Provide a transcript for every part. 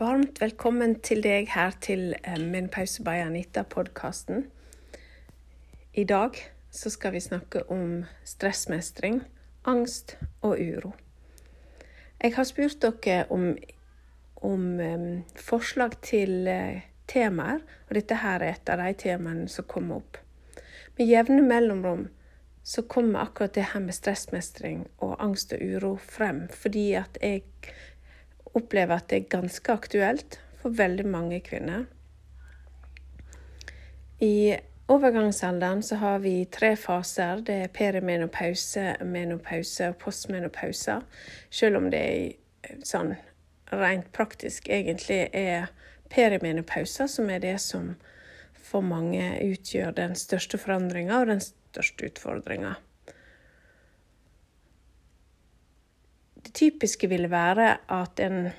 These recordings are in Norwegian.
Varmt velkommen til deg her til Min pause by Anita-podkasten. I dag så skal vi snakke om stressmestring, angst og uro. Jeg har spurt dere om, om um, forslag til uh, temaer, og dette her er et av de temaene som kommer opp. Med jevne mellomrom så kommer akkurat det her med stressmestring og angst og uro frem, fordi at jeg opplever at det er ganske aktuelt for veldig mange kvinner. I overgangsalderen så har vi tre faser. Det er perimenopause, menopause og postmenopause. Selv om det er sånn rent praktisk egentlig er perimenopause som er det som for mange utgjør den største forandringa og den største utfordringa. Det typiske ville være at en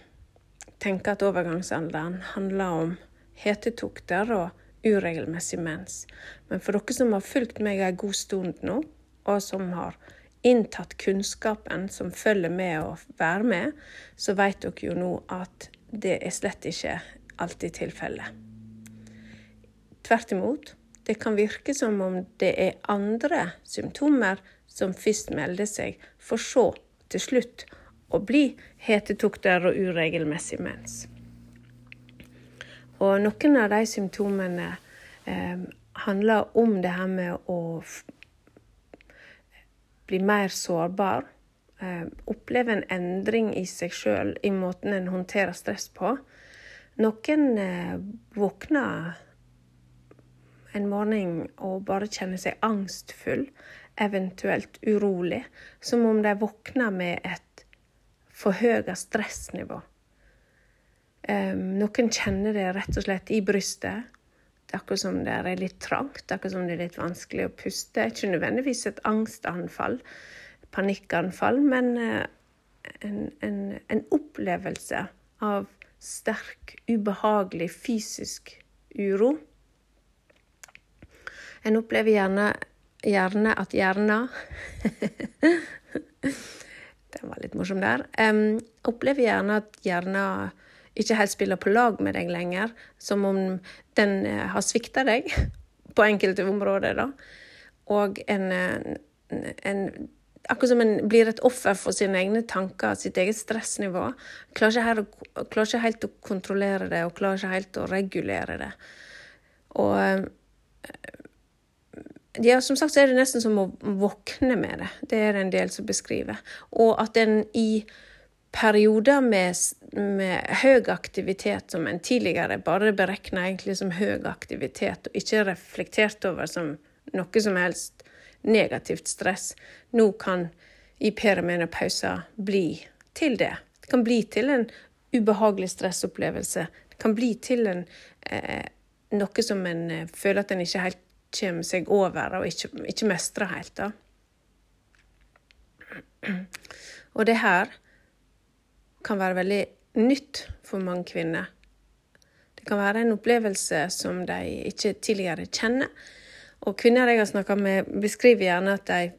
tenker at overgangsalderen handler om hetetokter og uregelmessig mens. Men for dere som har fulgt meg en god stund nå, og som har inntatt kunnskapen som følger med å være med, så vet dere jo nå at det er slett ikke alltid tilfellet. Tvert imot, det kan virke som om det er andre symptomer som først melder seg, for så til slutt å bli hetetokter og uregelmessig mens. Og noen av de symptomene eh, handler om det her med å bli mer sårbar. Eh, oppleve en endring i seg sjøl, i måten en håndterer stress på. Noen eh, våkner en morgen og bare kjenner seg angstfull, eventuelt urolig. Som om de våkner med et forhøya stressnivå. Um, noen kjenner det rett og slett i brystet. Det er akkurat som det er litt trangt, akkurat som det er litt vanskelig å puste. Ikke nødvendigvis et angstanfall, panikkanfall, men uh, en, en, en, opplevelse av sterk, ubehagelig fysisk uro. En opplever gjerne, gjerne at hjerna Den var litt morsom der. Um, opplever gjerne at hjerna ikke helt spiller på lag med deg lenger. Som om den uh, har svikta deg på enkelte områder, da. Og en, en, en Akkurat som en blir et offer for sine egne tanker, sitt eget stressnivå. Klarer ikke, her, klarer ikke helt å kontrollere det, og klarer ikke helt å regulere det. Og ja, som sagt så er det nesten som å våkne med det. Det er det en del som beskriver. Og at en i perioder med, med høy aktivitet, som en tidligere bare beregna egentlig som høy aktivitet, og ikke reflektert over som noe som helst negativt stress, nå kan i perimenopausa bli til det. Det kan bli til en ubehagelig stressopplevelse. Det kan bli til en, eh, noe som en eh, føler at en ikke helt kommer seg over og ikke, ikke mestrer helt. da. Og det her kan være veldig nytt for mange kvinner. Det kan være en opplevelse som de ikke tidligere kjenner. Og kvinner jeg har snakka med, beskriver gjerne at de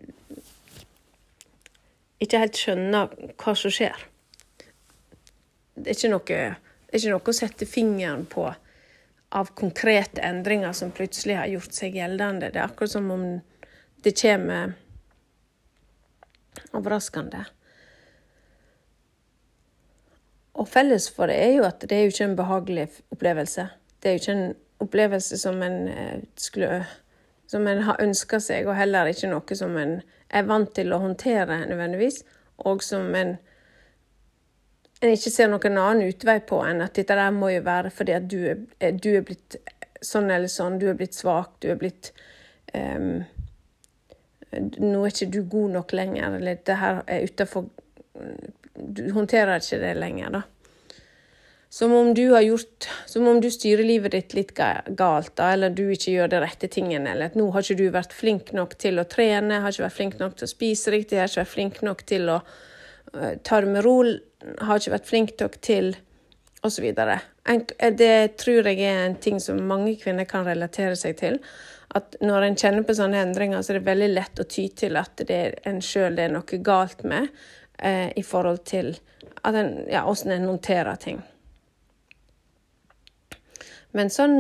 ikke helt skjønner hva som skjer. Det er ikke noe, det er ikke noe å sette fingeren på av konkrete endringer som plutselig har gjort seg gjeldende. Det er akkurat som om det kommer overraskende. Og felles for det er jo at det er jo ikke en behagelig opplevelse. Det er jo ikke en opplevelse som en eh, skulle som en har ønska seg, og heller ikke noe som en er vant til å håndtere nødvendigvis, og som en en ikke ser noen annen utvei på enn at dette der må jo være fordi at du er, du er blitt sånn eller sånn, du er blitt svak, du er blitt um, Nå er ikke du god nok lenger, eller det her er utafor Du håndterer ikke det lenger, da. Som om du har gjort Som om du styrer livet ditt litt galt, da, eller du ikke gjør de rette tingene, eller at nå har ikke du vært flink nok til å trene, har ikke vært flink nok til å spise riktig, har ikke vært flink nok til å ta det med ro har ikke vært flink nok til osv. Det tror jeg er en ting som mange kvinner kan relatere seg til. At når en kjenner på sånne endringer, så er det veldig lett å ty til at det er en sjøl det er noe galt med, eh, i forhold til en, ja, hvordan en noterer ting. Men sånn,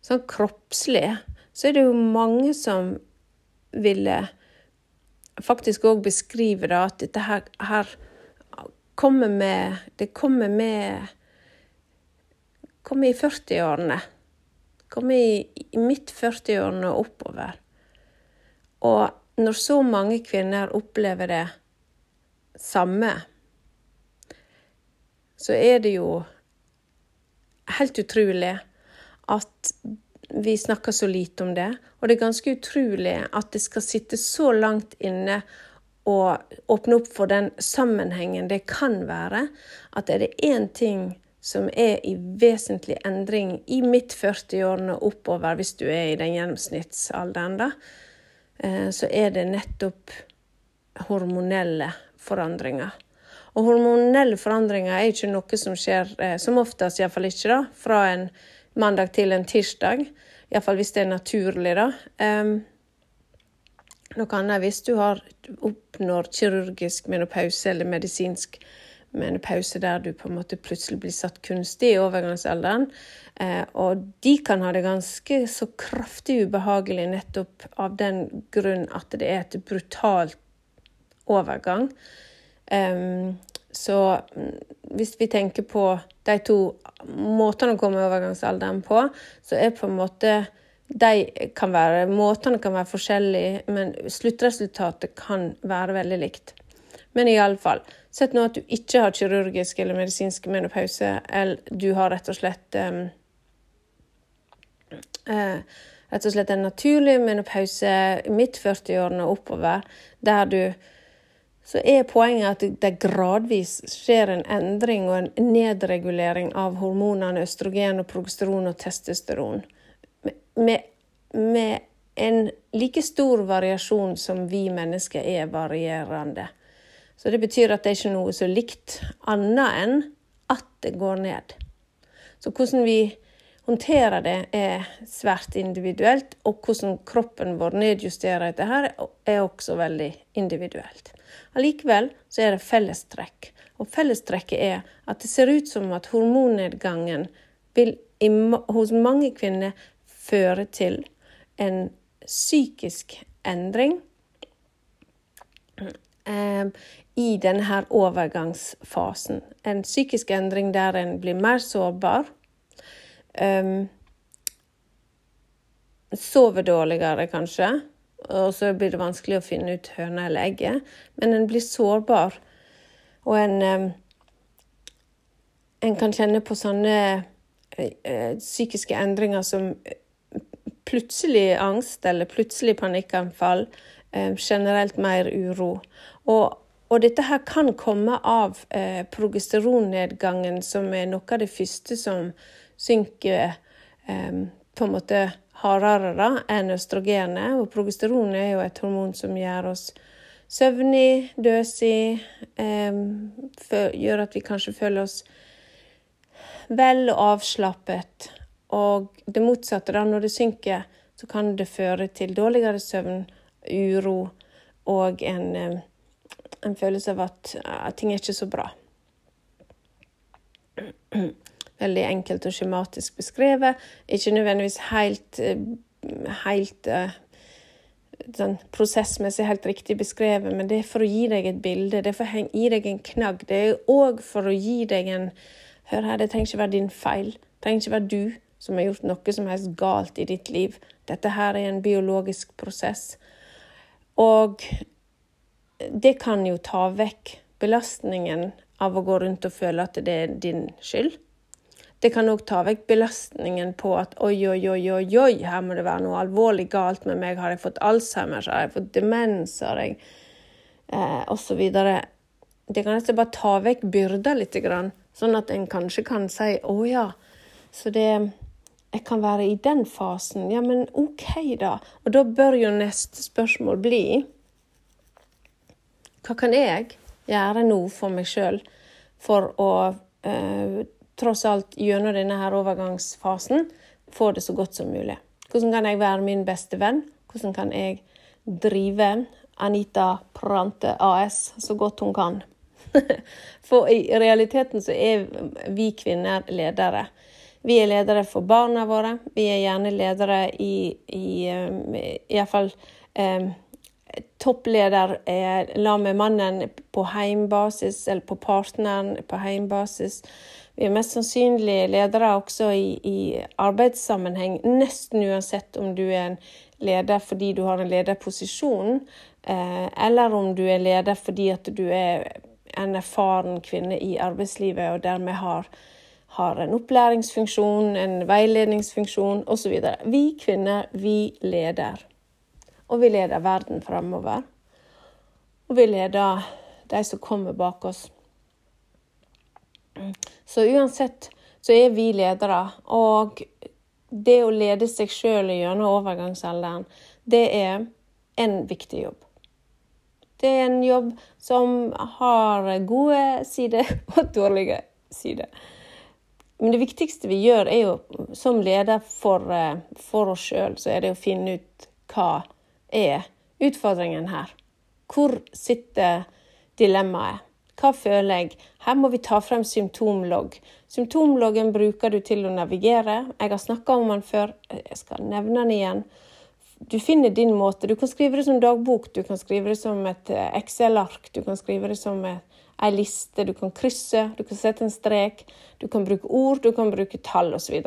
sånn kroppslig så er det jo mange som ville faktisk òg beskriver at dette her, her kommer med Det kommer med Kommer i 40-årene. Kommer i, i midt 40-årene og oppover. Og når så mange kvinner opplever det samme, så er det jo helt utrolig at vi snakker så lite om det. Og det er ganske utrolig at det skal sitte så langt inne og åpne opp for den sammenhengen det kan være at er det én ting som er i vesentlig endring i midt 40-årene oppover, hvis du er i den gjennomsnittsalderen, da, eh, så er det nettopp hormonelle forandringer. Og hormonelle forandringer er ikke noe som skjer, eh, som oftest iallfall ikke, da, fra en mandag til en tirsdag. Iallfall hvis det er naturlig, da. Noe annet hvis du har oppnår kirurgisk menopause eller medisinsk menopause der du på en måte plutselig blir satt kunstig i overgangsalderen. Eh, og de kan ha det ganske så kraftig ubehagelig nettopp av den grunn at det er et brutalt overgang. Um, så mm, hvis vi tenker på de to måtene å komme i overgangsalderen på, så er på en måte de kan være, Måtene kan være forskjellige, men sluttresultatet kan være veldig likt. Men iallfall, sett nå at du ikke har kirurgisk eller medisinsk menopause, eller du har rett og slett um, uh, Rett og slett en naturlig menopause midt 40-årene og oppover, der du så er poenget at det gradvis skjer en endring og en nedregulering av hormonene østrogen, og progesteron og testosteron. Med, med en like stor variasjon som vi mennesker er varierende. Så det betyr at det er ikke noe så likt, annet enn at det går ned. Så hvordan vi håndterer det, er svært individuelt, og hvordan kroppen vår nedjusterer dette, her, er også veldig individuelt. Allikevel så er det fellestrekk. Og fellestrekket er at det ser ut som at hormonnedgangen vil hos mange kvinner føre til en psykisk endring eh, i denne overgangsfasen. En psykisk endring der en blir mer sårbar. Um, sover dårligere, kanskje og så blir det vanskelig å finne ut høna eller egget. Men en blir sårbar, og en En kan kjenne på sånne uh, psykiske endringer som plutselig angst eller plutselig panikkanfall, generelt mer uro. Og, og dette her kan komme av eh, progesteronnedgangen, som er noe av det første som synker eh, på en måte hardere da, enn østrogenet. Og progesteron er jo et hormon som gjør oss søvnig, døsig, eh, gjør at vi kanskje føler oss vel og avslappet. Og det motsatte, da, når det synker, så kan det føre til dårligere søvn, uro og en, en følelse av at, at ting er ikke så bra veldig enkelt og skjematisk beskrevet. Ikke nødvendigvis helt, eh, helt uh, sånn prosessmessig helt riktig beskrevet, men det er for å gi deg et bilde. Det er for å gi deg en knagg. Det er òg for å gi deg en Hør her, det trenger ikke være din feil. Det trenger ikke være du som har gjort noe som helst galt i ditt liv. Dette her er en biologisk prosess. Og det kan jo ta vekk belastningen av å gå rundt og føle at det er din skyld. Det kan òg ta vekk belastningen på at oi, oi, oi, oi, oi, her må det være noe alvorlig galt med meg. Har jeg fått Alzheimer? Har jeg fått demens? Har jeg eh, Og så videre. Det kan nesten bare ta vekk byrda litt, sånn at en kanskje kan si å ja, så det jeg kan være i den fasen. Ja, men OK, da. Og da bør jo neste spørsmål bli Hva kan jeg gjøre nå for meg sjøl for å eh, tross alt gjennom denne her overgangsfasen få det så godt som mulig. Hvordan kan jeg være min beste venn? Hvordan kan jeg drive Anita Prante AS så godt hun kan? For i realiteten så er vi kvinner ledere. Vi er ledere for barna våre. Vi er gjerne ledere i, i, i hvert fall eh, toppleder er la med mannen på heimbasis, eller på partneren på heimbasis. Vi er mest sannsynlig ledere også i, i arbeidssammenheng, nesten uansett om du er en leder fordi du har en lederposisjon, eh, eller om du er leder fordi at du er en erfaren kvinne i arbeidslivet og dermed har, har en opplæringsfunksjon, en veiledningsfunksjon osv. Vi kvinner, vi leder. Og vi leder verden framover. Og vi leder de som kommer bak oss. Så uansett så er vi ledere. Og det å lede seg sjøl gjennom overgangsalderen, det er en viktig jobb. Det er en jobb som har gode sider og dårlige sider. Men det viktigste vi gjør, er jo som leder for, eh, for oss sjøl, så er det å finne ut hva er utfordringen her? Hvor sitter dilemmaet? Hva føler jeg? Her må vi ta frem symptomlogg. Symptomloggen bruker du til å navigere. Jeg har snakka om den før, jeg skal nevne den igjen. Du finner din måte. Du kan skrive det som dagbok, du kan skrive det som et eh, Excel-ark, du kan skrive det som ei liste, du kan krysse, du kan sette en strek, du kan bruke ord, du kan bruke tall osv.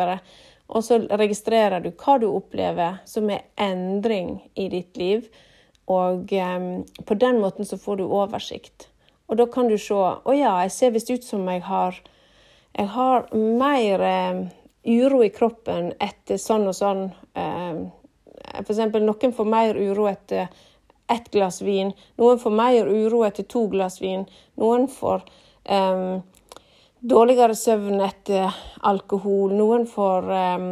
Og så registrerer du hva du opplever som er endring i ditt liv. Og um, på den måten så får du oversikt. Og da kan du se Å ja, jeg ser visst ut som jeg har Jeg har mer eh, uro i kroppen etter sånn og sånn. Eh, eksempel, noen får mer uro etter ett glass vin. Noen får mer uro etter to glass vin. Noen får eh, dårligere søvn etter alkohol. Noen får eh,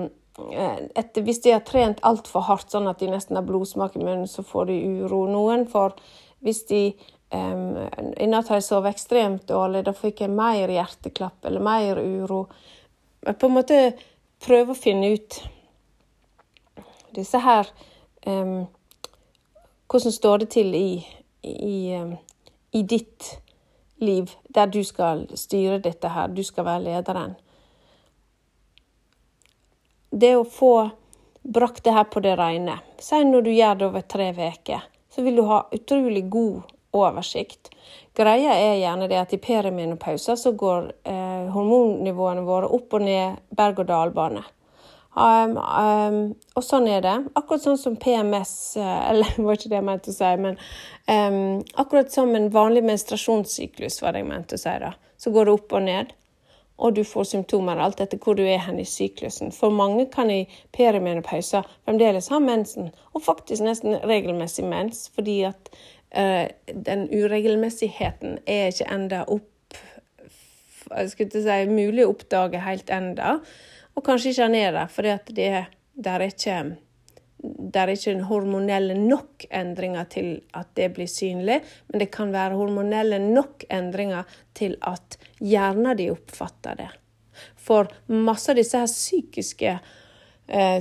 etter, Hvis de har trent altfor hardt, sånn at de nesten har blodsmak i munnen, så får de uro. Noen får Hvis de um, I natt har jeg sovet ekstremt dårlig, da fikk jeg mer hjerteklapp eller mer uro. På en måte prøver å finne ut disse her um, Hvordan står det til i, i, i ditt liv der du skal styre dette her, du skal være lederen. Det å få brakt det her på det rene, si når du gjør det over tre uker, så vil du ha utrolig god oversikt. Greia er gjerne det at i perimenopauser så går eh, hormonnivåene våre opp og ned berg-og-dal-bane. Um, um, og sånn er det. Akkurat sånn som PMS, eh, eller var ikke det jeg mente å si, men um, akkurat som en vanlig menstruasjonssyklus, var det jeg mente å si da. Så går det opp og ned, og du får symptomer alt etter hvor du er hen i syklusen. For mange kan i perimenopauser fremdeles ha mensen, og faktisk nesten regelmessig mens, fordi at den uregelmessigheten er ikke enda opp jeg skulle si, mulig å oppdage helt enda. Og kanskje ikke han er det, for det, er ikke det er ikke hormonelle nok endringer til at det blir synlig, men det kan være hormonelle nok endringer til at hjernen din oppfatter det. For masse av disse her psykiske eh,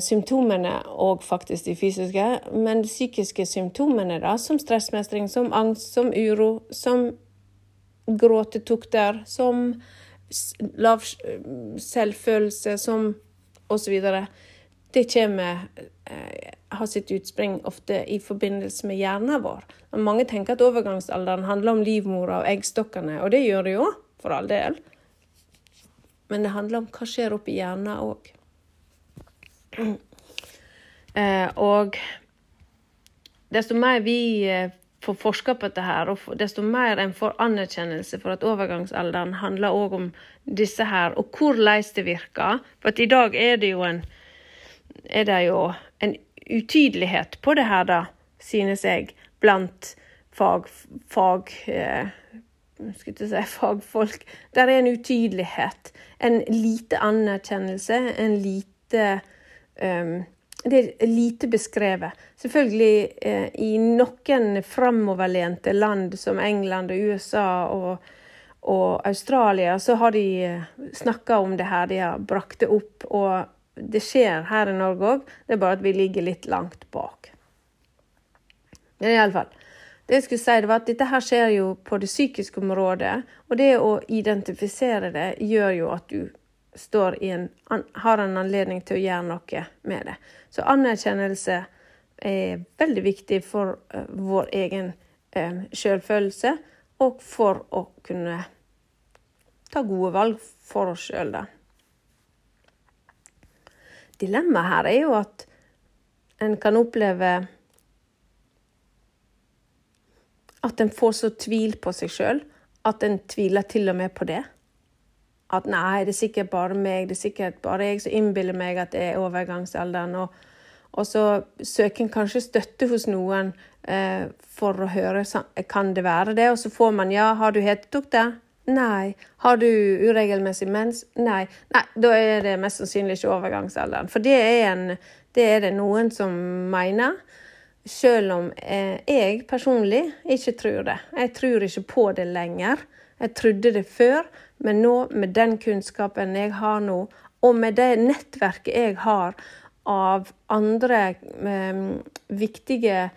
symptomene, og faktisk de fysiske, men de psykiske symptomene, da, som stressmestring, som angst, som uro, som gråtetukter, som lav selvfølelse som osv. Det kommer eh, har sitt utspring ofte i forbindelse med hjernen vår. Mange tenker at overgangsalderen handler om livmora og eggstokkene, og det gjør det jo, for all del. Men det handler om hva skjer oppi hjernen òg. Eh, og desto mer vi eh, får forska på dette, her, og desto mer en får anerkjennelse for at overgangsalderen handler òg om disse her, og hvordan det virker. For i dag er det jo en, det jo en utydelighet på det her, da, synes jeg, blant fag, fag eh, skulle si fagfolk. Der er en utydelighet. En lite anerkjennelse, en lite det er lite beskrevet. Selvfølgelig eh, i noen framoverlente land som England og USA og, og Australia, så har de eh, snakka om det her, de har brakt det opp. Og det skjer her i Norge òg, det er bare at vi ligger litt langt bak. Men iallfall. Det jeg skulle si, det var at dette her skjer jo på det psykiske området, og det å identifisere det gjør jo at du en, har en anledning til å gjøre noe med det. Så anerkjennelse er veldig viktig for uh, vår egen uh, selvfølelse, og for å kunne ta gode valg for oss sjøl, da. Dilemmaet her er jo at en kan oppleve at en får så tvil på seg sjøl at en tviler til og med på det. At nei, det er sikkert bare meg, det er sikkert bare jeg som innbiller meg at det er overgangsalderen. Og, og så søker en kanskje støtte hos noen eh, for å høre kan det være det, og så får man ja, har du hetetokter? Nei. Har du uregelmessig mens? Nei. Nei, Da er det mest sannsynlig ikke overgangsalderen. For det er, en, det, er det noen som mener. Selv om eh, jeg personlig ikke tror det. Jeg tror ikke på det lenger. Jeg trodde det før, men nå, med den kunnskapen jeg har nå, og med det nettverket jeg har av andre eh, viktige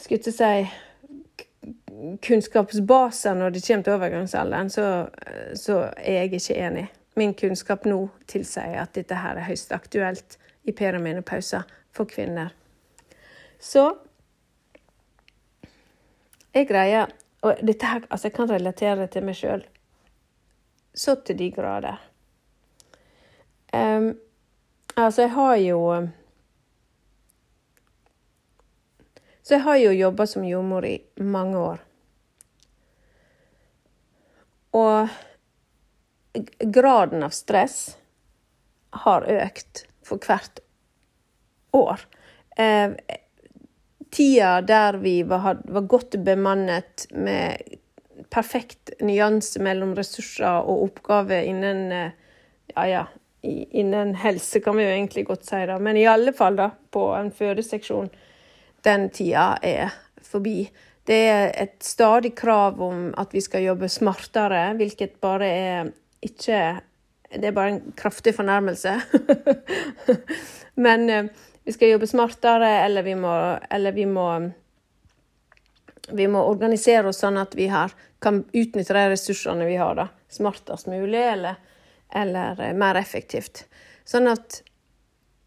Skulle ikke si kunnskapsbaser når det kommer til overgangsalderen, så, så, er jeg ikke enig. Min kunnskap nå tilsier at dette her er høyst aktuelt i perimenopauser for kvinner. Så jeg greier Og dette her, altså jeg kan relatere det til meg sjøl så til de grader. Um, altså, jeg har jo Så jeg har jo jobba som jordmor i mange år. Og graden av stress har økt for hvert år. Eh, tida der vi var, var, godt bemannet med perfekt nyanse mellom ressurser og oppgaver innen eh, ja, ja, innen helse, kan vi jo egentlig godt si det. Men i alle fall da, på en fødeseksjon. Den tida er forbi. Det er et stadig krav om at vi skal jobbe smartere, hvilket bare er ikke Det er bare en kraftig fornærmelse. Men eh, vi skal jobbe smartere, eller vi må, eller vi må vi må organisere oss sånn at vi har, kan utnytte de ressursene vi har, da, smartest mulig eller, eller eh, mer effektivt. Sånn at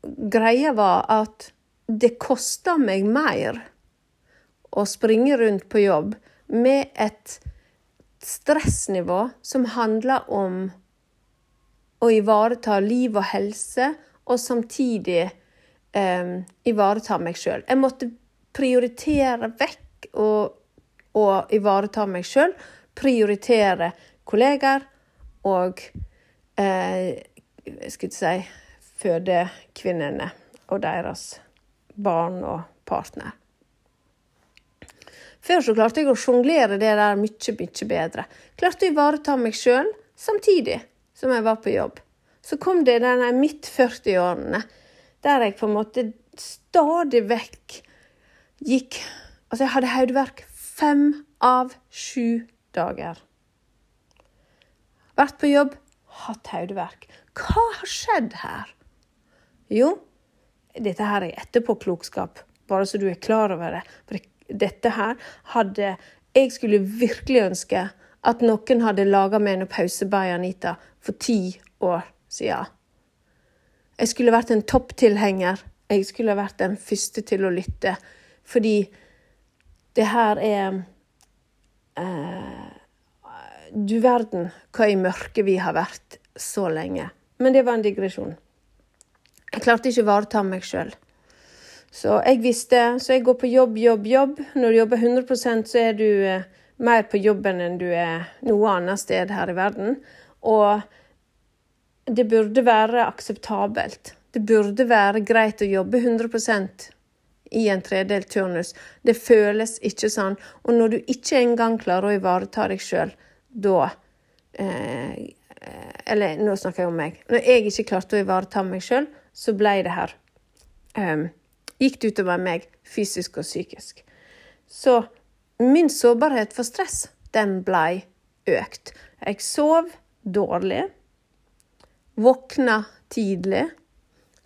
greia var at det kosta meg mer å springe rundt på jobb med et stressnivå som handler om å ivareta liv og helse, og samtidig eh, ivareta meg sjøl. Jeg måtte prioritere vekk og, og ivareta meg sjøl. Prioritere kollegaer og eh, skal si fødekvinnene og deres barn og partner. Før så klarte jeg å sjonglere det der mye, mye bedre. Klarte å ivareta meg sjøl samtidig som jeg var på jobb. Så kom det denne midt 40-årene der jeg på en måte stadig vekk gikk Altså, jeg hadde hodeverk fem av sju dager. Vært på jobb, hatt hodeverk. Hva har skjedd her? Jo, dette her er etterpåklokskap, bare så du er klar over det. For dette her hadde Jeg skulle virkelig ønske at noen hadde laga pausebay, Anita, for ti år siden. Jeg skulle vært en topptilhenger. Jeg skulle vært den første til å lytte. Fordi det her er eh, Du verden hva i mørket vi har vært så lenge. Men det var en digresjon. Jeg klarte ikke å ivareta meg sjøl. Så jeg visste Så jeg går på jobb, jobb, jobb. Når du jobber 100% så er du eh, mer på jobben enn du er noe annet sted her i verden. Og det burde være akseptabelt. Det burde være greit å jobbe 100% i en tredelt turnus. Det føles ikke sånn. Og når du ikke engang klarer å ivareta deg sjøl, da eh, Eller nå snakker jeg om meg. Når jeg ikke klarte å ivareta meg sjøl, så ble det her um, Gikk det utover meg fysisk og psykisk. Så min sårbarhet for stress, den ble økt. Jeg sov dårlig. Våkna tidlig.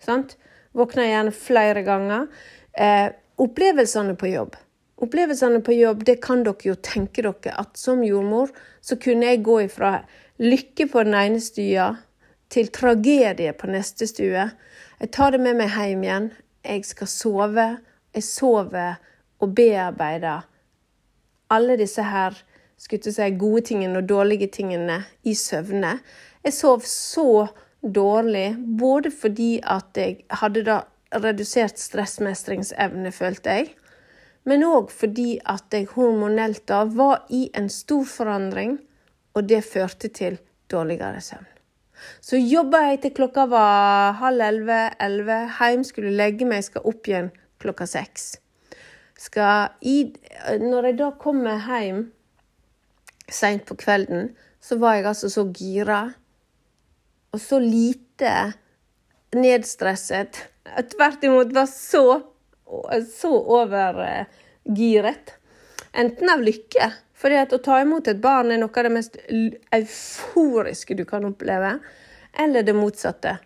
Sant? Våkne gjerne flere ganger. Eh, opplevelsene på jobb. Opplevelsene på jobb, det kan dere jo tenke dere at som jordmor så kunne jeg gå ifra lykke på den ene stya til tragedie på neste stue. Jeg tar det med meg hjem igjen. Jeg skal sove. Jeg sover og bearbeider alle disse her skulle si, gode tingene og dårlige tingene i søvne. Jeg sov så dårlig både fordi at jeg hadde da redusert stressmestringsevne, følte jeg, men òg fordi at jeg hormonelt da var i en stor forandring, og det førte til dårligere søvn. Så jobba jeg til klokka var halv elleve, elleve. Heim skulle legge meg, skal opp igjen klokka seks. Når jeg da kommer hjem seint på kvelden, så var jeg altså så gira og så lite nedstresset. Tvert imot var så, så overgiret. Enten av lykke, fordi å ta imot et barn er noe av det mest euforiske du kan oppleve, eller det motsatte.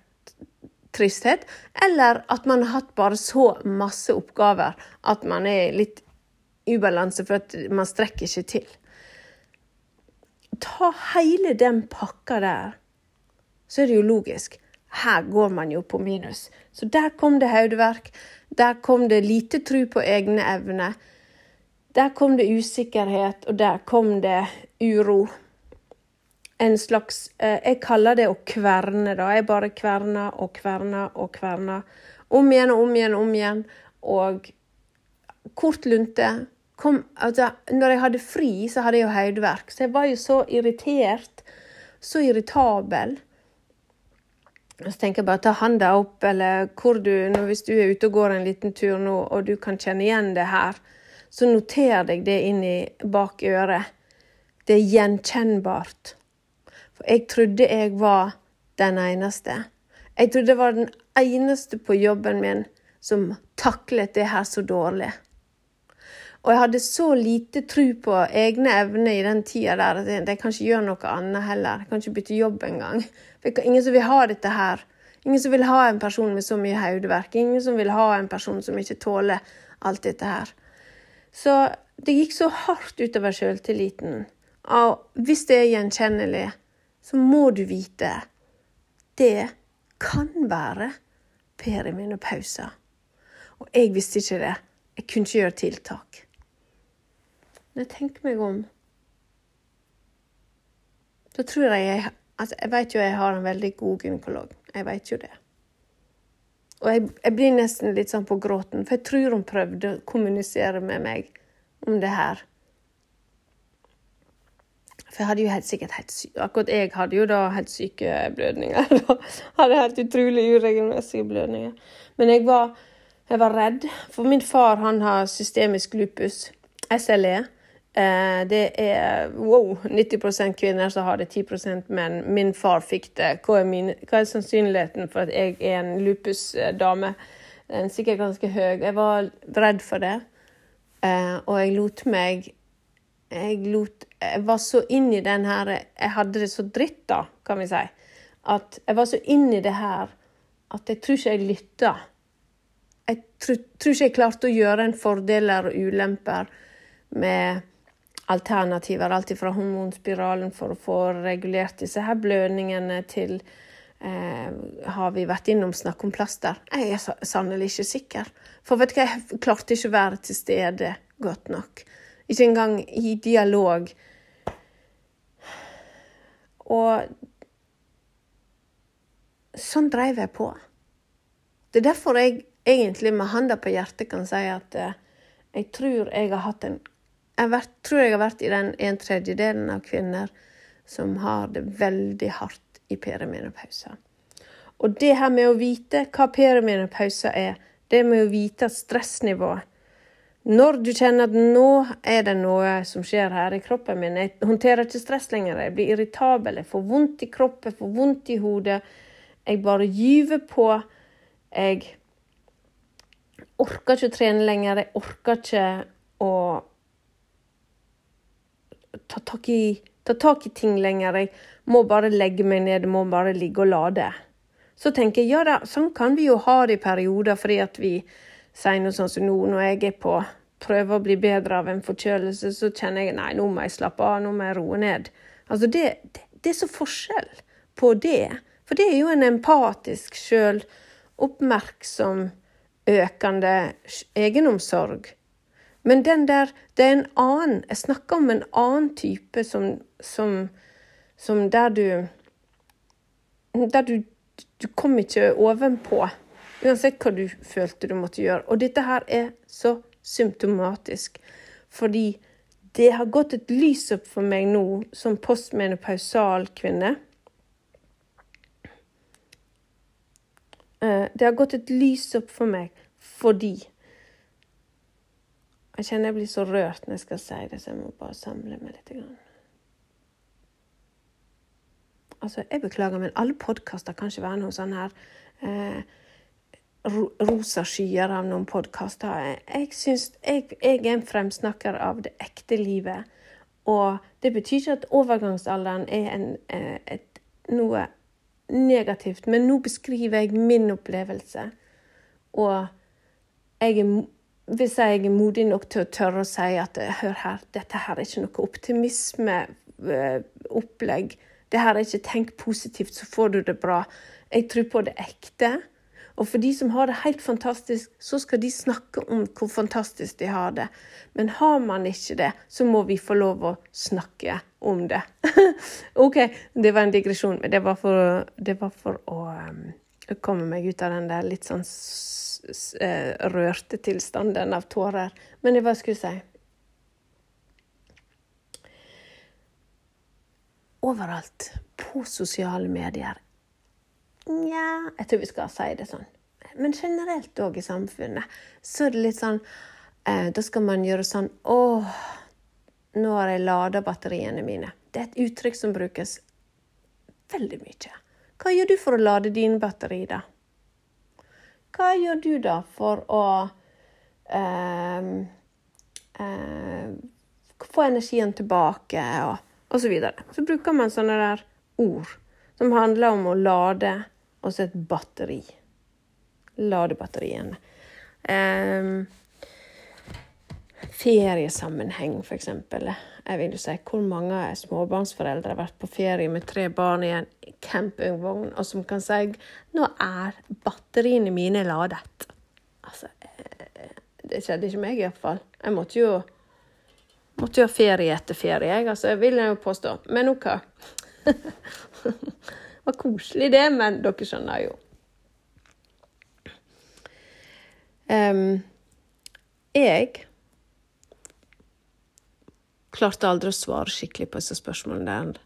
Tristhet. Eller at man har hatt bare så masse oppgaver at man er litt ubalanse for at man strekker ikke til. Ta hele den pakka der, så er det jo logisk. Her går man jo på minus. Så der kom det hodeverk. Der kom det lite tro på egne evner. Der kom det usikkerhet, og der kom det uro. En slags eh, Jeg kaller det å kverne, da. Jeg bare kverna og kverna og kverna. Om igjen og om igjen og om igjen. Og kort lunte. Kom, altså, når jeg hadde fri, så hadde jeg jo hodeverk. Så jeg var jo så irritert. Så irritabel. Så tenker jeg bare ta handa opp, eller hvor du Hvis du er ute og går en liten tur nå, og du kan kjenne igjen det her, så noter deg det inn i bak øret. Det er gjenkjennbart. For jeg trodde jeg var den eneste. Jeg trodde jeg var den eneste på jobben min som taklet det her så dårlig. Og jeg hadde så lite tro på egne evner i den tida der at jeg kan ikke gjøre noe annet heller. Jeg kan ikke bytte jobb engang. Ingen som vil ha dette her. Ingen som vil ha en person med så mye hodeverk. Ingen som vil ha en person som ikke tåler alt dette her. Så det gikk så hardt utover sjøltilliten. Og hvis det er gjenkjennelig, så må du vite det kan være perimenopauser. Og jeg visste ikke det. Jeg kunne ikke gjøre tiltak. Når jeg tenker meg om, så tror jeg jeg Altså, jeg vet jo jeg har en veldig god gynekolog. Jeg vet jo det. Og jeg, jeg, blir nesten litt sånn på gråten, for jeg tror hun prøvde å kommunisere med meg om det her. For jeg hadde jo helt sikkert helt syke Akkurat jeg hadde jo da helt syke blødninger. hadde helt utrolig uregelmessige blødninger. Men jeg var, jeg var redd, for min far han har systemisk lupus, SLE. Eh, det er wow, 90% kvinner som har det, 10% menn. Min far fikk det. Hva er, min, hva er sannsynligheten for at jeg er en lupusdame? Den er sikkert ganske høy. Jeg var redd for det, eh, og jeg lot meg jeg, lot, jeg var så inn i den her Jeg hadde det så dritt, da, kan vi si. At jeg var så inn i det her at jeg tror ikke jeg lytta. Jeg tror, tror ikke jeg klarte å gjøre en fordeler og ulemper med alternativer. Alt fra hormonspiralen for å få regulert disse her blødningene til eh, Har vi vært innom snakk om plaster? Jeg er sannelig ikke sikker. For vet du hva, jeg klarte ikke å være til stede godt nok. Ikke engang i dialog. Og sånn dreiv jeg på. Det er derfor jeg egentlig med handa på hjertet kan si at eh, jeg tror jeg har hatt en jeg vært, tror jeg har vært i den en tredjedelen av kvinner som har det veldig hardt i perimenopausa. Og det her med å vite hva perimenopausa er, det med å vite at stressnivået Når du kjenner at nå er det noe som skjer her i kroppen min, jeg håndterer ikke stress lenger, jeg blir irritabel, jeg får vondt i kroppen, får vondt i hodet, jeg bare gyver på, jeg orker ikke å trene lenger, jeg orker ikke å ta tak, i, ta tak i ting lenger. Jeg må bare legge meg ned, må bare ligge og lade. Så tenker jeg ja da, sånn kan vi jo ha det i perioder, fordi at vi sier noe sånn som nå, når jeg er på prøver å bli bedre av en forkjølelse, så kjenner jeg nei, nå må jeg slappe av, nå må jeg roe ned. Altså det, det, det er så forskjell på det For det er jo en empatisk, sjøloppmerksom, økende egenomsorg. Men den der, det er en annen Jeg snakker om en annen type som, som, som der du Der du, du kom ikke ovenpå. Uansett hva du følte du måtte gjøre. Og dette her er så symptomatisk. Fordi det har gått et lys opp for meg nå som postmenopausal kvinne. Eh, det har gått et lys opp for meg fordi Jeg kjenner jeg blir så rørt når jeg skal si det, så jeg må bare samle meg litt. Altså, jeg beklager, men alle podkaster kan ikke være noe sånn her eh, rosa skyer av noen podkaster. Jeg, synes, jeg, jeg, er en fremsnakker av det ekte livet. Og det betyr ikke at overgangsalderen er en, eh, et, noe negativt, men nå beskriver jeg min opplevelse. Og jeg er, hvis jeg er modig nok til å tørre å si at hør her, dette her er ikke noe optimismeopplegg. Det her er ikke tenk positivt, så får du det bra. Jeg tror på det ekte. Og for de som har det helt fantastisk, så skal de snakke om hvor fantastisk de har det. Men har man ikke det, så må vi få lov å snakke om det. OK, det var en digresjon, men det var for, det var for å um, komme meg ut av den der litt sånn rørte tilstanden av tårer. Men hva skulle jeg si? Overalt på sosiale medier Nja, jeg tror vi skal si det sånn. Men generelt òg i samfunnet så er det litt sånn eh, Da skal man gjøre sånn Åh, nå har jeg lada batteriene mine. Det er et uttrykk som brukes veldig mye. Hva gjør du for å lade dine batteri, da? Hva gjør du da for å eh, eh, få energien tilbake, og, og så videre. Så bruker man sånne der ord som handler om å lade og så et batteri. Ladebatteriene. Um, feriesammenheng, eksempel. Jeg vil jo si hvor mange småbarnsforeldre har vært på ferie med tre barn i en campingvogn, og som kan si 'Nå er batteriene mine ladet'. Altså eh, Det skjedde ikke meg, iallfall. Jeg måtte jo måtte jo ha ferie etter ferie, jeg. Altså, jeg vil jo påstå. Men OK. var koselig, det, men dere skjønner jo. Um, jeg klarte aldri å svare skikkelig på disse spørsmålene der.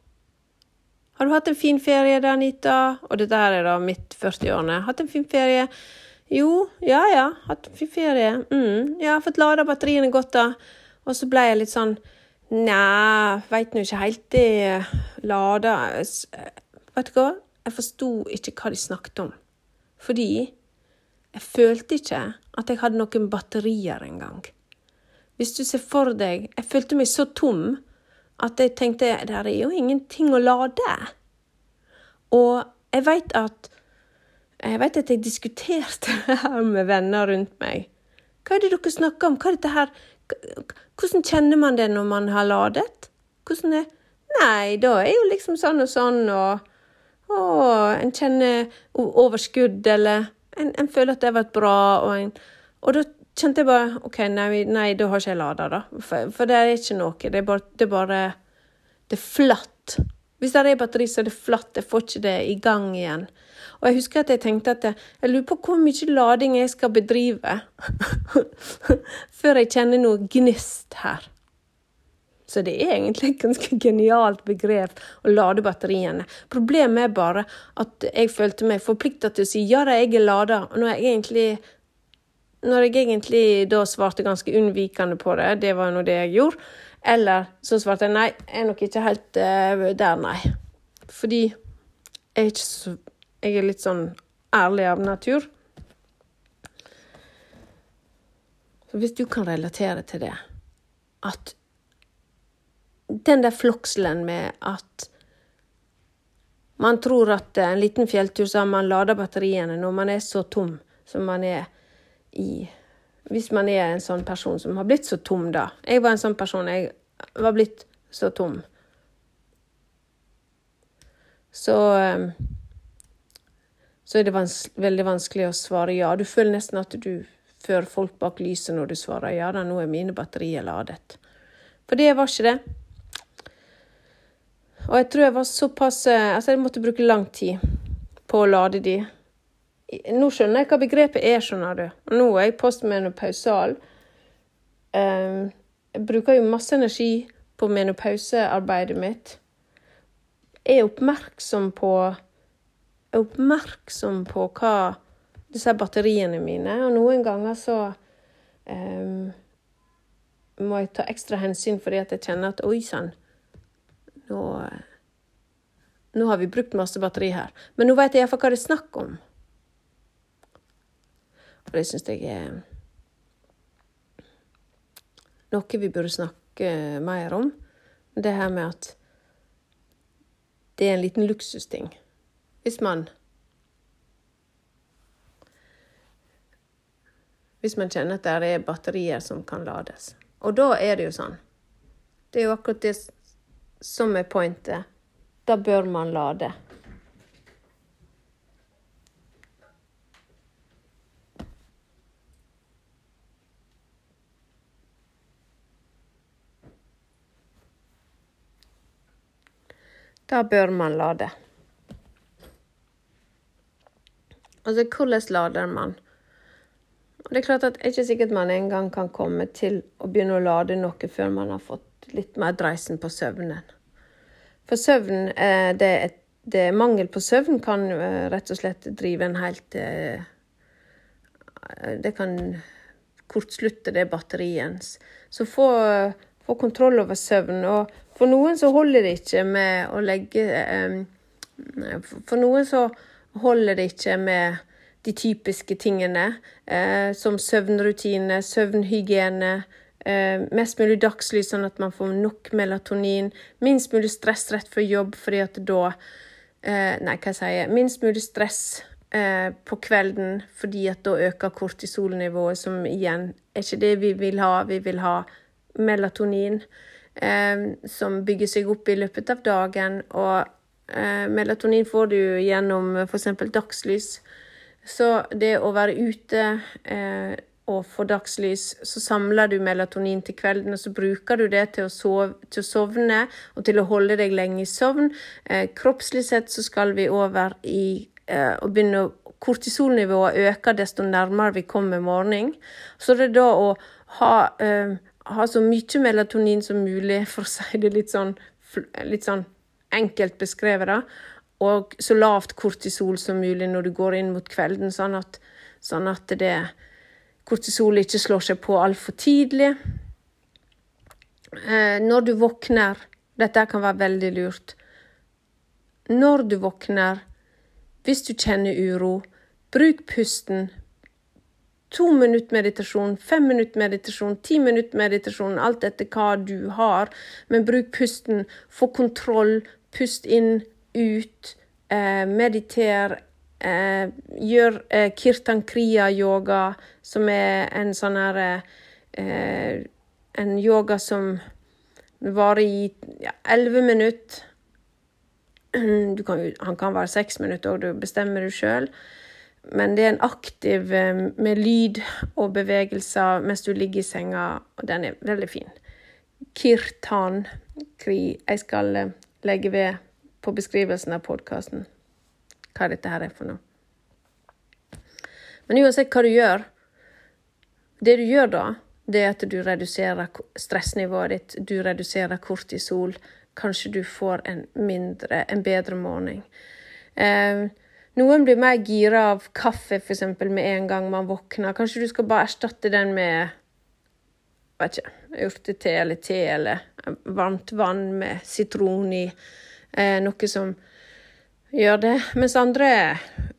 Har du hatt en fin ferie da, Anita? Og dette her er da midt 40-årene. Hatt en fin ferie? Jo, ja ja, hatt en fin ferie. Mm, jeg fått lada batteriene godt, da. Og så ble jeg litt sånn Nja, veit nå ikke helt det. Lada Vet du hva? Jeg forsto ikke hva de snakket om. Fordi jeg følte ikke at jeg hadde noen batterier engang. Hvis du ser for deg Jeg følte meg så tom at jeg tenkte det er jo ingenting å lade. Og jeg veit at jeg vet at jeg diskuterte det her med venner rundt meg. Hva er det dere snakker om? Hva er dette her? Hvordan kjenner man det når man har ladet? Hvordan er Nei, da er jo liksom sånn og sånn, og Å, en kjenner overskudd, eller en, en føler at det har vært bra, og, en, og da kjente jeg bare OK, nei, nei da har ikke jeg lada, da. For, for, det er ikke noe. Det er bare Det er, bare, det er flatt. Hvis det er batteri, så er det flatt. Jeg får ikke det i gang igjen. Og jeg husker at jeg tenkte at jeg, jeg lurer på hvor mye lading jeg skal bedrive før jeg kjenner noe gnist her. Så det er egentlig et ganske genialt begrep å lade batteriene. Problemet er bare at jeg følte meg forplikta til å si ja da, jeg er lada, når jeg egentlig når jeg egentlig da svarte ganske unnvikende på det, det var nå det jeg gjorde, eller så svarte jeg nei, jeg er nok ikke helt uh, der, nei. Fordi jeg er, så, jeg er litt sånn ærlig av natur. Så hvis du kan relatere til det, at den der flokselen med at man tror at en liten fjelltur så har man lada batteriene når man er så tom som man er i Hvis man er en sånn person som har blitt så tom, da. Jeg var en sånn person. Jeg var blitt så tom. Så så er det vans veldig vanskelig å svare ja. Du føler nesten at du fører folk bak lyset når du svarer ja da, nå er mine batterier ladet. For det var ikke det. Og jeg tror jeg var såpass Altså, jeg måtte bruke lang tid på å lade de. Nå skjønner jeg hva begrepet er, skjønner du. Nå er jeg postmenopausal. Um, jeg bruker jo masse energi på menopausearbeidet mitt. Jeg er oppmerksom på er oppmerksom på hva disse batteriene mine Og noen ganger så um, må jeg ta ekstra hensyn fordi at jeg kjenner at oi sann, nå, nå har vi brukt masse batteri her. Men nå vet jeg iallfall hva det er snakk om. Og det syns jeg er noe vi burde snakke mer om. Det her med at det er en liten luksusting. Hvis man Hvis man kjenner at det er batterier som kan lades. Og da er det jo sånn. Det er jo akkurat det som er pointet. Da bør man lade. Da bør man lade. Altså, hvordan lader man? Det er klart at det er ikke sikkert man en gang kan komme til å begynne å lade noe før man har fått litt mer dreisen på søvnen. For søvn, eh, det, er, det er mangel på søvn kan eh, rett og slett drive en helt eh, Det kan kortslutte det batteriet. Så få, få kontroll over søvn. Og for noen så holder det ikke med å legge For noen så holder det ikke med de typiske tingene, eh, som søvnrutine, søvnhygiene, eh, mest mulig dagslys, sånn at man får nok melatonin, minst mulig stress rett før jobb, fordi at da eh, Nei, hva sier jeg Minst mulig stress på kvelden, fordi at da øker kortisolnivået, som igjen er ikke det vi vil ha. Vi vil ha melatonin, som bygger seg opp i løpet av dagen. og eh, Melatonin får du gjennom f.eks. dagslys. Så det å være ute eh, og få dagslys, så samler du melatonin til kvelden, og så bruker du det til å, sove, til å sovne og til å holde deg lenge i sovn. Eh, kroppslig sett så skal vi over i eh, å begynne Kortisolnivået øker desto nærmere vi kommer morgenen. Så det er da å ha, eh, ha så mye melatonin som mulig, for å si det litt sånn, litt sånn enkelt beskrevet, da og så lavt kortisol som mulig når du går inn mot kvelden, sånn at, sånn at det kortisol ikke slår seg på altfor tidlig. Eh, når du våkner Dette kan være veldig lurt. Når du våkner, hvis du kjenner uro, bruk pusten. To minutter meditasjon, fem minutter meditasjon, ti minutter meditasjon, alt etter hva du har. Men bruk pusten. Få kontroll. Pust inn ut, eh, mediter, eh, gjør eh, kirtan kriya-yoga, som er en sånn her eh, En yoga som varer i elleve ja, minutter. Kan, han kan være seks minutter òg, du bestemmer du sjøl. Men det er en aktiv eh, med lyd og bevegelser mens du ligger i senga, og den er veldig fin. Kirtan Kri. Jeg skal eh, legge ved på beskrivelsen av podkasten hva dette her er for noe. Men uansett hva du gjør, det du gjør da, det er at du reduserer stressnivået ditt, du reduserer kortisol. Kanskje du får en mindre, en bedre morgen. Eh, noen blir mer gira av kaffe for eksempel, med en gang man våkner. Kanskje du skal bare erstatte den med vet ikke, urtete eller te eller varmt vann med sitron i. Eh, noe som gjør det. Mens andre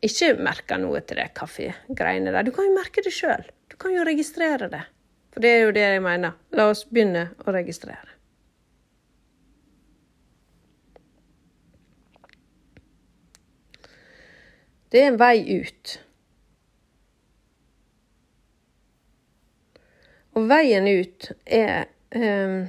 ikke merker noe til det kaffegreiene der. Du kan jo merke det sjøl. Du kan jo registrere det. For det er jo det jeg mener. La oss begynne å registrere. Det er en vei ut. Og veien ut er um,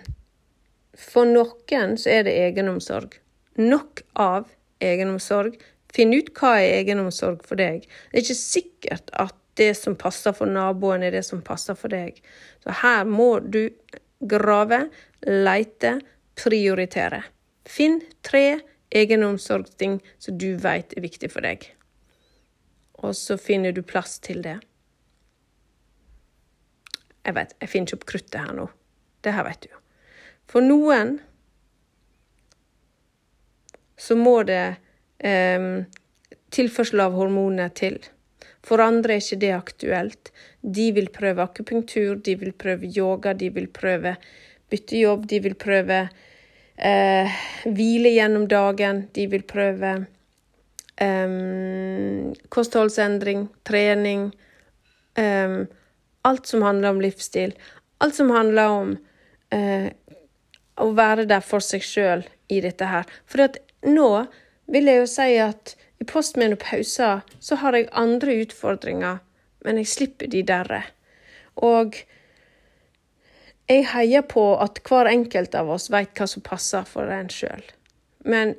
For noen så er det egenomsorg nok av egenomsorg Finn ut hva er egenomsorg for deg. Det er ikke sikkert at det som passer for naboen, er det som passer for deg. Så her må du grave, leite, prioritere. Finn tre egenomsorgsting som du vet er viktig for deg. Og så finner du plass til det. Jeg vet, jeg finner ikke opp kruttet her nå. Det her vet du jo. For noen så må det eh, tilførsel av hormoner til. For andre er ikke det aktuelt. De vil prøve akupunktur, de vil prøve yoga, de vil prøve byttejobb, de vil prøve eh, hvile gjennom dagen, de vil prøve eh, kostholdsendring, trening. um, alt som handler om livsstil. Alt som handler om uh, å være der for seg sjøl i dette her. For nå vil jeg jo si at i postmenopausa så har jeg andre utfordringer, men jeg slipper de derre. Og jeg heier på at hver enkelt av oss vet hva som passer for en sjøl. Men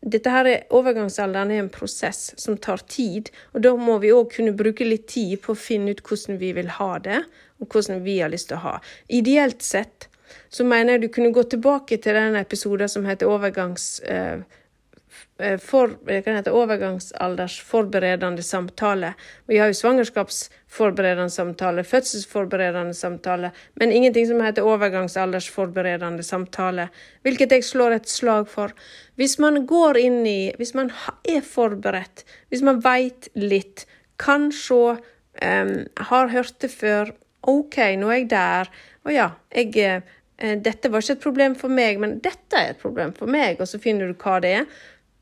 dette her er, overgangsalderen er en prosess som tar tid, og da må vi òg kunne bruke litt tid på å finne ut hvordan vi vil ha det, og hvordan vi har lyst til å ha. Ideelt sett så mener jeg du kunne gå tilbake til den episoden som heter overgangs... Eh, for, kan hete overgangsaldersforberedende samtale. Vi har jo svangerskapsforberedende samtale, fødselsforberedende samtale, men ingenting som heter overgangsaldersforberedende samtale, hvilket jeg slår et slag for. Hvis man går inn i Hvis man er forberedt, hvis man veit litt, kan se, um, har hørt det før, OK, nå er jeg der. Å ja, jeg eh, dette var ikke et problem for meg, men dette er et problem for meg, og så finner du hva det er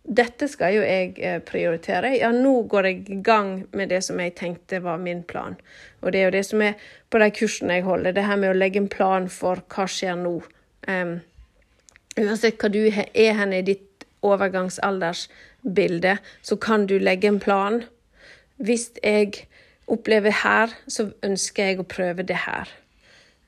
dette skal jo jeg eh, prioritere. Ja, nå går jeg i gang med det som jeg tenkte var min plan. Og det er jo det som er på de kursene jeg holder, det her med å legge en plan for hva skjer nå. Um, uansett hva du er hen i ditt overgangsaldersbilde, så kan du legge en plan. Hvis jeg opplever her, så ønsker jeg å prøve det her.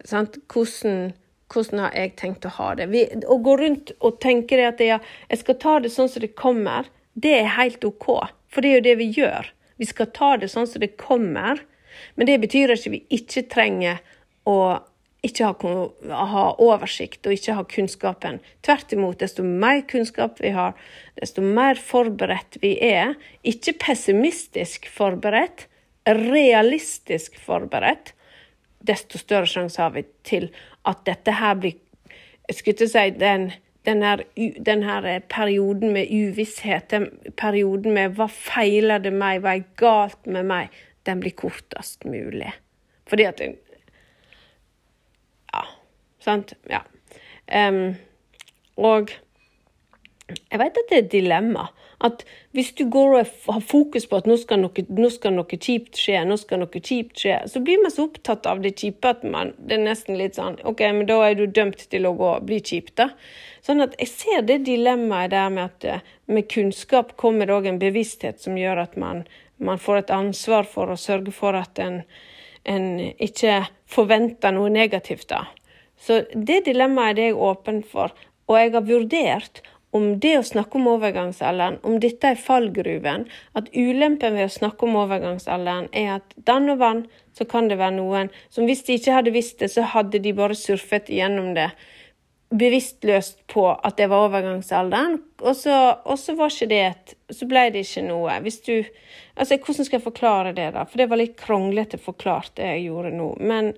Sant? Hvordan hvordan har jeg tenkt å ha det? Vi, å gå rundt og tenke at jeg, jeg skal ta det sånn som det kommer, det er helt OK. For det er jo det vi gjør. Vi skal ta det sånn som det kommer. Men det betyr ikke at vi ikke trenger å ikke ha, ha, oversikt og ikke ha kunnskapen. Tvert imot, desto mer kunnskap vi har, desto mer forberedt vi er. Ikke pessimistisk forberedt, realistisk forberedt. Desto større sjanse har vi til at dette her blir Jeg si den, den, her, den her perioden med uvisshet, den perioden med hva feiler det meg, hva er galt med meg, den blir kortest mulig. Fordi at Ja, sant? Ja. Um, og jeg vet at det er et dilemma. At hvis du går og har fokus på at nå skal, noe, nå skal noe kjipt skje, nå skal noe kjipt skje, så blir man så opptatt av det kjipe at man, det er nesten litt sånn OK, men da er du dømt til å gå, bli kjipt, da. Sånn at jeg ser det dilemmaet der med at eh, med kunnskap kommer det òg en bevissthet som gjør at man, man, får et ansvar for å sørge for at en, en ikke forventer noe negativt, da. Så det dilemmaet er det jeg åpen for. Og jeg har vurdert om det å snakke om overgangsalderen, om dette er fallgruven, at ulempen ved å snakke om overgangsalderen er at dann og vann så kan det være noen som hvis de ikke hadde visst det, så hadde de bare surfet gjennom det bevisstløst på at det var overgangsalderen, og så, og så var ikke det et Så ble det ikke noe. Hvis du Altså, hvordan skal jeg forklare det, da? For det var litt kronglete forklart, det jeg gjorde nå. Men,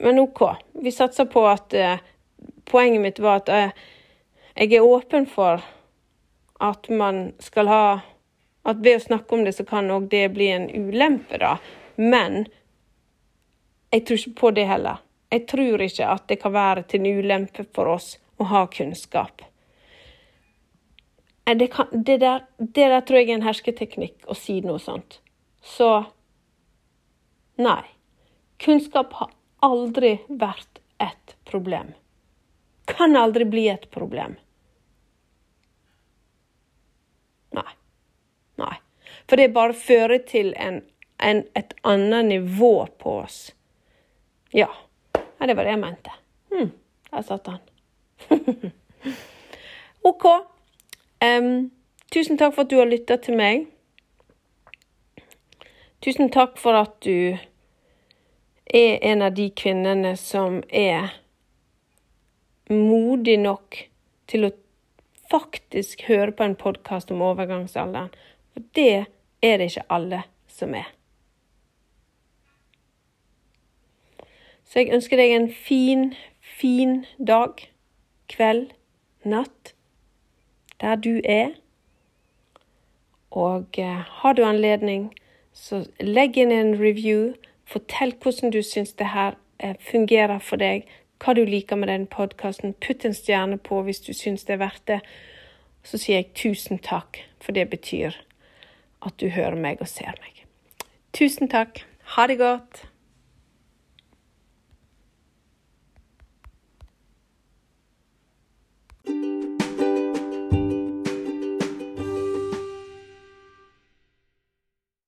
men OK. Vi satser på at uh, Poenget mitt var at uh, jeg er åpen for at man skal ha At ved å snakke om det, så kan òg det bli en ulempe, da. Men jeg tror ikke på det heller. Jeg tror ikke at det kan være til en ulempe for oss å ha kunnskap. Det, kan, det, der, det der tror jeg er en hersketeknikk å si noe sånt. Så nei. Kunnskap har aldri vært et problem. Kan aldri bli et problem. Nei. Nei. For det bare fører til en, en, et annet nivå på oss. Ja. ja. Det var det jeg mente. Hm, der satt han. OK. Um, Tusen takk for at du har lytta til meg. Tusen takk for at du er en av de kvinnene som er modig nok til å faktisk høre på en podkast om overgangsalderen. For det er det ikke alle som er. Så jeg ønsker deg en fin, fin dag, kveld, natt, der du er. Og eh, har du anledning, så legg inn en review. Fortell hvordan du syns det her eh, fungerer for deg, hva du liker med den podkasten. Putt en stjerne på hvis du syns det er verdt det. Så sier jeg tusen takk, for det betyr at du hører meg og ser meg. Tusen takk. Ha det godt.